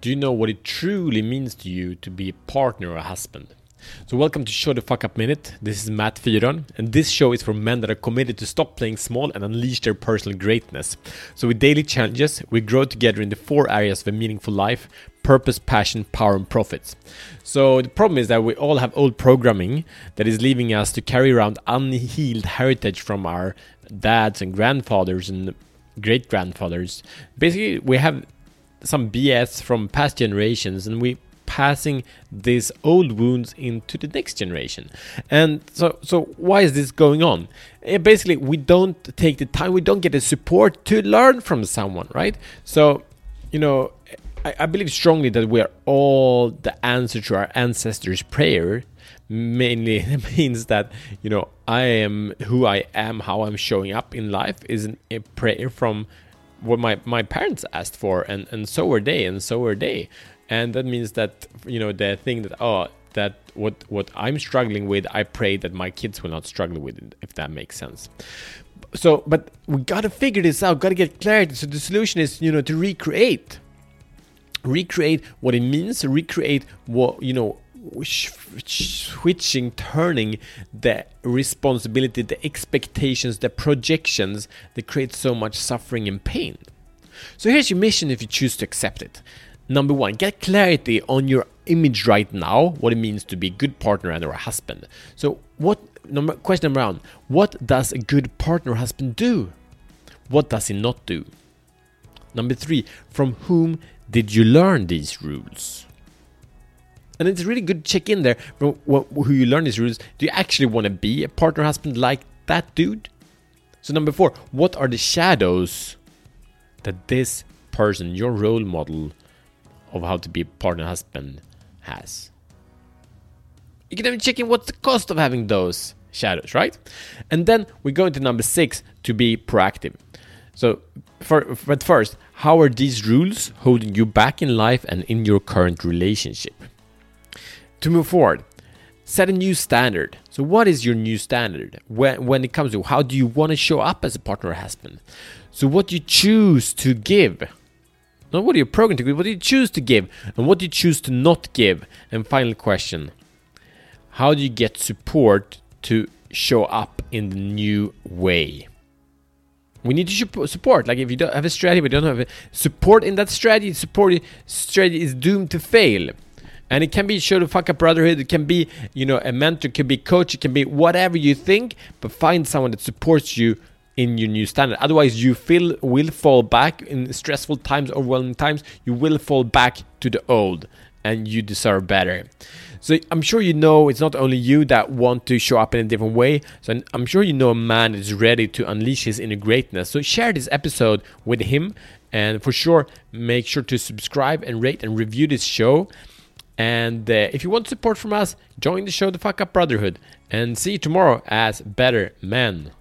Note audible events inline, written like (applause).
Do you know what it truly means to you to be a partner or a husband? So, welcome to Show the Fuck Up Minute. This is Matt Fyron, and this show is for men that are committed to stop playing small and unleash their personal greatness. So, with daily challenges, we grow together in the four areas of a meaningful life purpose, passion, power, and profits. So, the problem is that we all have old programming that is leaving us to carry around unhealed heritage from our dads and grandfathers and great grandfathers. Basically, we have some BS from past generations, and we passing these old wounds into the next generation. And so, so why is this going on? Eh, basically, we don't take the time, we don't get the support to learn from someone, right? So, you know, I, I believe strongly that we are all the answer to our ancestors' prayer. Mainly (laughs) it means that you know I am who I am, how I'm showing up in life is a prayer from what my, my parents asked for and, and so were they and so were they and that means that you know the thing that oh that what what I'm struggling with, I pray that my kids will not struggle with it, if that makes sense. So, but we gotta figure this out. Gotta get clarity. So the solution is you know to recreate, recreate what it means. Recreate what you know switching, turning the responsibility, the expectations, the projections that create so much suffering and pain. So here's your mission if you choose to accept it. Number one, get clarity on your image right now, what it means to be a good partner and or a husband. So, what number question number one, what does a good partner husband do? What does he not do? Number three, from whom did you learn these rules? And it's really good to check in there who you learn these rules. Do you actually want to be a partner husband like that dude? So number four, what are the shadows that this person, your role model, of how to be a partner husband has. You can even check in what's the cost of having those shadows, right? And then we go into number six to be proactive. So, for, but first, how are these rules holding you back in life and in your current relationship? To move forward, set a new standard. So, what is your new standard when, when it comes to how do you want to show up as a partner or husband? So, what you choose to give not what you're programmed to give, what you choose to give, and what do you choose to not give. And final question How do you get support to show up in the new way? We need to support. Like if you don't have a strategy, but don't have a support in that strategy, support strategy is doomed to fail. And it can be show the fuck up brotherhood. It can be, you know, a mentor. It can be coach. It can be whatever you think. But find someone that supports you in your new standard. Otherwise, you feel will fall back in stressful times, overwhelming times. You will fall back to the old, and you deserve better. So I'm sure you know it's not only you that want to show up in a different way. So I'm sure you know a man is ready to unleash his inner greatness. So share this episode with him, and for sure, make sure to subscribe and rate and review this show. And uh, if you want support from us, join the show, The Fuck Up Brotherhood, and see you tomorrow as better men.